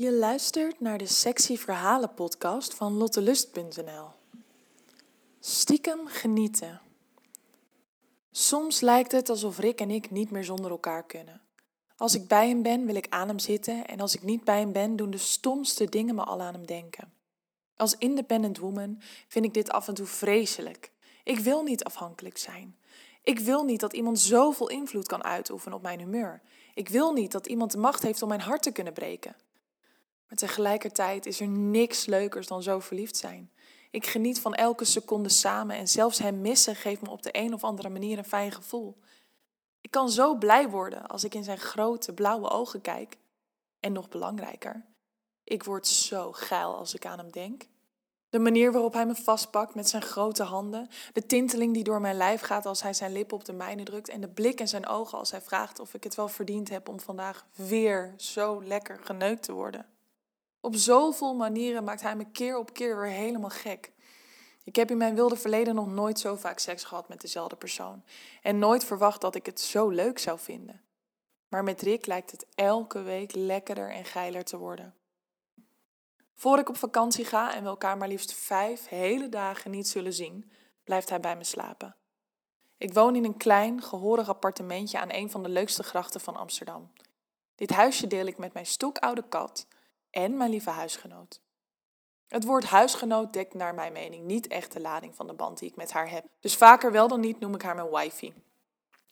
Je luistert naar de Sexy Verhalen podcast van lottelust.nl. Stiekem genieten. Soms lijkt het alsof Rick en ik niet meer zonder elkaar kunnen. Als ik bij hem ben, wil ik aan hem zitten en als ik niet bij hem ben, doen de stomste dingen me al aan hem denken. Als independent woman vind ik dit af en toe vreselijk. Ik wil niet afhankelijk zijn. Ik wil niet dat iemand zoveel invloed kan uitoefenen op mijn humeur. Ik wil niet dat iemand de macht heeft om mijn hart te kunnen breken. Maar tegelijkertijd is er niks leukers dan zo verliefd zijn. Ik geniet van elke seconde samen en zelfs hem missen geeft me op de een of andere manier een fijn gevoel. Ik kan zo blij worden als ik in zijn grote blauwe ogen kijk. En nog belangrijker, ik word zo geil als ik aan hem denk. De manier waarop hij me vastpakt met zijn grote handen, de tinteling die door mijn lijf gaat als hij zijn lippen op de mijne drukt en de blik in zijn ogen als hij vraagt of ik het wel verdiend heb om vandaag weer zo lekker geneukt te worden. Op zoveel manieren maakt hij me keer op keer weer helemaal gek. Ik heb in mijn wilde verleden nog nooit zo vaak seks gehad met dezelfde persoon en nooit verwacht dat ik het zo leuk zou vinden. Maar met Rick lijkt het elke week lekkerder en geiler te worden. Voor ik op vakantie ga en we elkaar maar liefst vijf hele dagen niet zullen zien, blijft hij bij me slapen. Ik woon in een klein, gehoorig appartementje aan een van de leukste grachten van Amsterdam. Dit huisje deel ik met mijn stokoude kat en mijn lieve huisgenoot. Het woord huisgenoot dekt naar mijn mening niet echt de lading van de band die ik met haar heb. Dus vaker wel dan niet noem ik haar mijn wifey.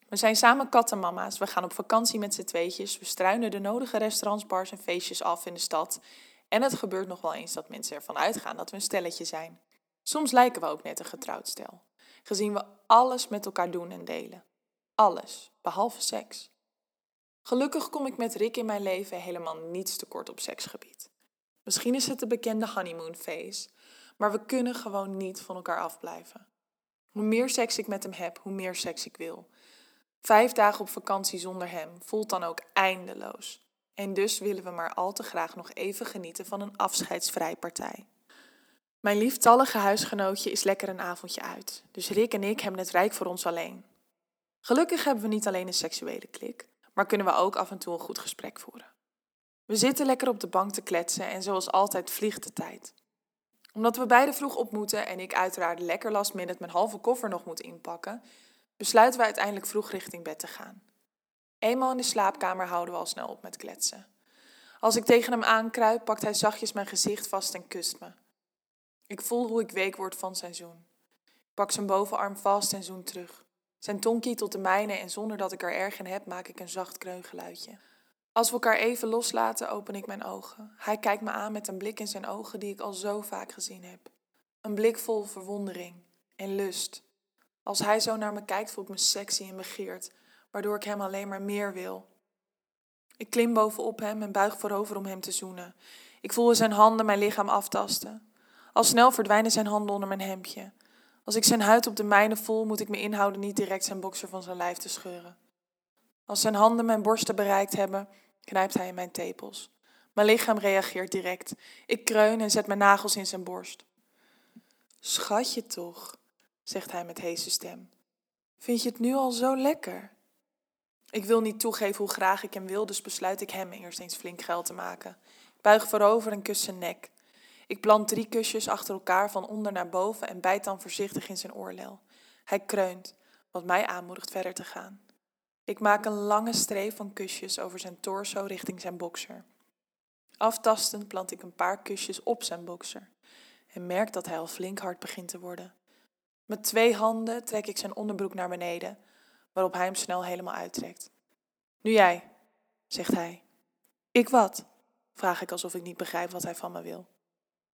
We zijn samen kattenmama's, we gaan op vakantie met z'n tweetjes, we struinen de nodige restaurants, bars en feestjes af in de stad. En het gebeurt nog wel eens dat mensen ervan uitgaan dat we een stelletje zijn. Soms lijken we ook net een getrouwd stel, gezien we alles met elkaar doen en delen. Alles, behalve seks. Gelukkig kom ik met Rick in mijn leven helemaal niets tekort op seksgebied. Misschien is het de bekende honeymoon phase, maar we kunnen gewoon niet van elkaar afblijven. Hoe meer seks ik met hem heb, hoe meer seks ik wil. Vijf dagen op vakantie zonder hem voelt dan ook eindeloos. En dus willen we maar al te graag nog even genieten van een afscheidsvrij partij. Mijn lieftallige huisgenootje is lekker een avondje uit, dus Rick en ik hebben het rijk voor ons alleen. Gelukkig hebben we niet alleen een seksuele klik, maar kunnen we ook af en toe een goed gesprek voeren. We zitten lekker op de bank te kletsen en zoals altijd vliegt de tijd. Omdat we beide vroeg op moeten en ik uiteraard lekker last minute mijn halve koffer nog moet inpakken, besluiten we uiteindelijk vroeg richting bed te gaan. Eenmaal in de slaapkamer houden we al snel op met kletsen. Als ik tegen hem aankruip, pakt hij zachtjes mijn gezicht vast en kust me. Ik voel hoe ik week word van zijn zoen. Ik pak zijn bovenarm vast en zoen terug. Zijn tong kietelt de mijne en zonder dat ik er erg in heb, maak ik een zacht kreungeluidje. Als we elkaar even loslaten, open ik mijn ogen. Hij kijkt me aan met een blik in zijn ogen die ik al zo vaak gezien heb. Een blik vol verwondering en lust. Als hij zo naar me kijkt, voel ik me sexy en begeerd, waardoor ik hem alleen maar meer wil. Ik klim bovenop hem en buig voorover om hem te zoenen. Ik voel zijn handen mijn lichaam aftasten. Al snel verdwijnen zijn handen onder mijn hemdje. Als ik zijn huid op de mijne voel, moet ik me inhouden niet direct zijn bokser van zijn lijf te scheuren. Als zijn handen mijn borsten bereikt hebben, knijpt hij in mijn tepels. Mijn lichaam reageert direct. Ik kreun en zet mijn nagels in zijn borst. Schatje toch, zegt hij met heese stem. Vind je het nu al zo lekker? Ik wil niet toegeven hoe graag ik hem wil, dus besluit ik hem eerst eens flink geld te maken. Buig voorover en kus zijn nek. Ik plant drie kusjes achter elkaar van onder naar boven en bijt dan voorzichtig in zijn oorlel. Hij kreunt, wat mij aanmoedigt verder te gaan. Ik maak een lange streep van kusjes over zijn torso richting zijn bokser. Aftastend plant ik een paar kusjes op zijn bokser en merk dat hij al flink hard begint te worden. Met twee handen trek ik zijn onderbroek naar beneden, waarop hij hem snel helemaal uittrekt. Nu jij, zegt hij. Ik wat? vraag ik alsof ik niet begrijp wat hij van me wil.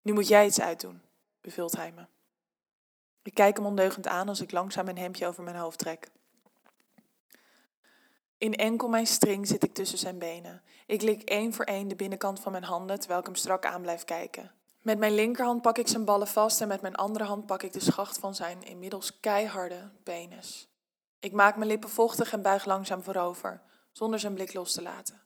Nu moet jij iets uitdoen, beveelt hij me. Ik kijk hem ondeugend aan als ik langzaam een hemdje over mijn hoofd trek. In enkel mijn string zit ik tussen zijn benen. Ik lik één voor één de binnenkant van mijn handen terwijl ik hem strak aan blijf kijken. Met mijn linkerhand pak ik zijn ballen vast en met mijn andere hand pak ik de schacht van zijn inmiddels keiharde penis. Ik maak mijn lippen vochtig en buig langzaam voorover, zonder zijn blik los te laten.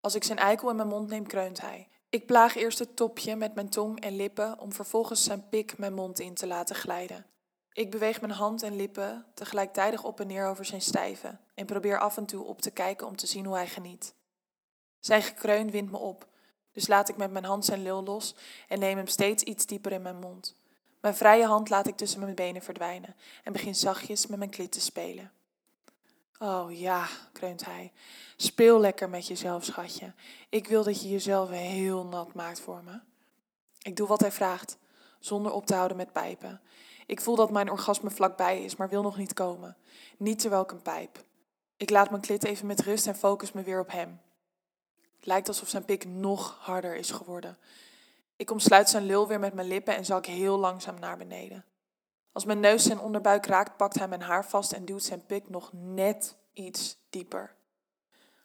Als ik zijn eikel in mijn mond neem, kreunt hij. Ik plaag eerst het topje met mijn tong en lippen om vervolgens zijn pik mijn mond in te laten glijden. Ik beweeg mijn hand en lippen tegelijkertijd op en neer over zijn stijve en probeer af en toe op te kijken om te zien hoe hij geniet. Zijn gekreun wint me op, Dus laat ik met mijn hand zijn lul los en neem hem steeds iets dieper in mijn mond. Mijn vrije hand laat ik tussen mijn benen verdwijnen en begin zachtjes met mijn klit te spelen. Oh ja, kreunt hij. Speel lekker met jezelf, schatje. Ik wil dat je jezelf heel nat maakt voor me. Ik doe wat hij vraagt, zonder op te houden met pijpen. Ik voel dat mijn orgasme vlakbij is, maar wil nog niet komen. Niet terwijl ik een pijp. Ik laat mijn klit even met rust en focus me weer op hem. Het lijkt alsof zijn pik nog harder is geworden. Ik omsluit zijn lul weer met mijn lippen en zak heel langzaam naar beneden. Als mijn neus zijn onderbuik raakt, pakt hij mijn haar vast en duwt zijn pik nog net iets dieper.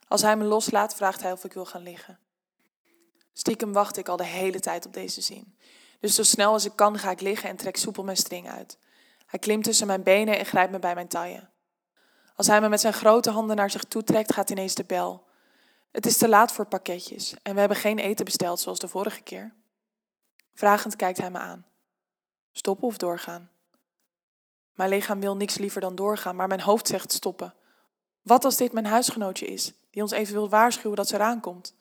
Als hij me loslaat, vraagt hij of ik wil gaan liggen. Stiekem wacht ik al de hele tijd op deze zin. Dus zo snel als ik kan ga ik liggen en trek soepel mijn string uit. Hij klimt tussen mijn benen en grijpt me bij mijn taille. Als hij me met zijn grote handen naar zich toe trekt, gaat ineens de bel. Het is te laat voor pakketjes en we hebben geen eten besteld zoals de vorige keer. Vragend kijkt hij me aan. Stoppen of doorgaan? Mijn lichaam wil niks liever dan doorgaan, maar mijn hoofd zegt stoppen. Wat als dit mijn huisgenootje is, die ons even wil waarschuwen dat ze eraan komt?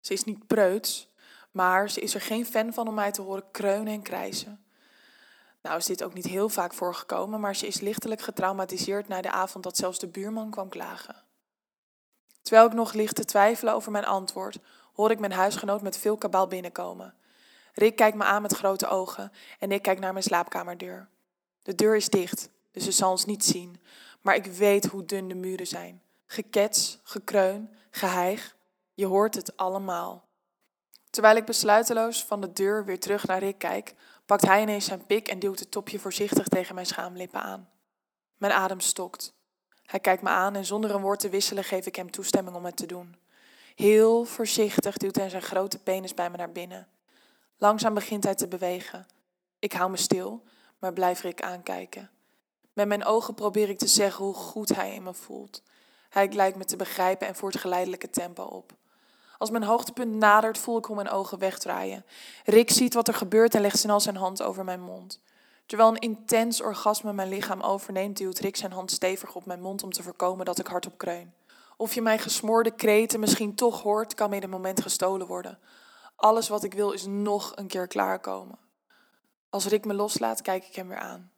Ze is niet preuts, maar ze is er geen fan van om mij te horen kreunen en krijsen. Nou is dit ook niet heel vaak voorgekomen, maar ze is lichtelijk getraumatiseerd na de avond dat zelfs de buurman kwam klagen. Terwijl ik nog ligt te twijfelen over mijn antwoord, hoor ik mijn huisgenoot met veel kabaal binnenkomen. Rick kijkt me aan met grote ogen en ik kijk naar mijn slaapkamerdeur. De deur is dicht, dus ze zal ons niet zien, maar ik weet hoe dun de muren zijn. Gekets, gekreun, geheig, je hoort het allemaal. Terwijl ik besluiteloos van de deur weer terug naar Rick kijk, pakt hij ineens zijn pik en duwt het topje voorzichtig tegen mijn schaamlippen aan. Mijn adem stokt. Hij kijkt me aan en zonder een woord te wisselen geef ik hem toestemming om het te doen. Heel voorzichtig duwt hij zijn grote penis bij me naar binnen. Langzaam begint hij te bewegen. Ik hou me stil, maar blijf Rick aankijken. Met mijn ogen probeer ik te zeggen hoe goed hij in me voelt. Hij lijkt me te begrijpen en voert geleidelijke tempo op. Als mijn hoogtepunt nadert, voel ik hoe mijn ogen wegdraaien. Rick ziet wat er gebeurt en legt snel zijn hand over mijn mond. Terwijl een intens orgasme mijn lichaam overneemt, duwt Rick zijn hand stevig op mijn mond om te voorkomen dat ik hardop kreun. Of je mijn gesmoorde kreten misschien toch hoort, kan me in een moment gestolen worden. Alles wat ik wil is nog een keer klaarkomen. Als Rick me loslaat, kijk ik hem weer aan.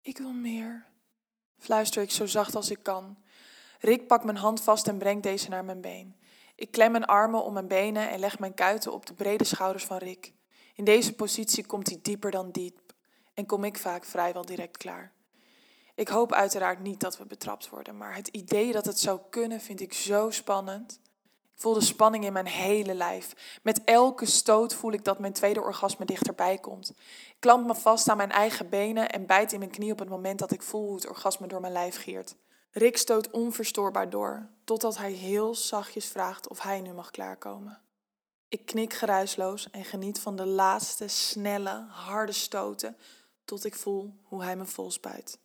Ik wil meer, fluister ik zo zacht als ik kan. Rick pakt mijn hand vast en brengt deze naar mijn been. Ik klem mijn armen om mijn benen en leg mijn kuiten op de brede schouders van Rick. In deze positie komt hij dieper dan diep en kom ik vaak vrijwel direct klaar. Ik hoop uiteraard niet dat we betrapt worden, maar het idee dat het zou kunnen vind ik zo spannend. Ik voel de spanning in mijn hele lijf. Met elke stoot voel ik dat mijn tweede orgasme dichterbij komt. Ik klamp me vast aan mijn eigen benen en bijt in mijn knie op het moment dat ik voel hoe het orgasme door mijn lijf giert. Rick stoot onverstoorbaar door, totdat hij heel zachtjes vraagt of hij nu mag klaarkomen. Ik knik geruisloos en geniet van de laatste snelle, harde stoten tot ik voel hoe hij me vol spuit.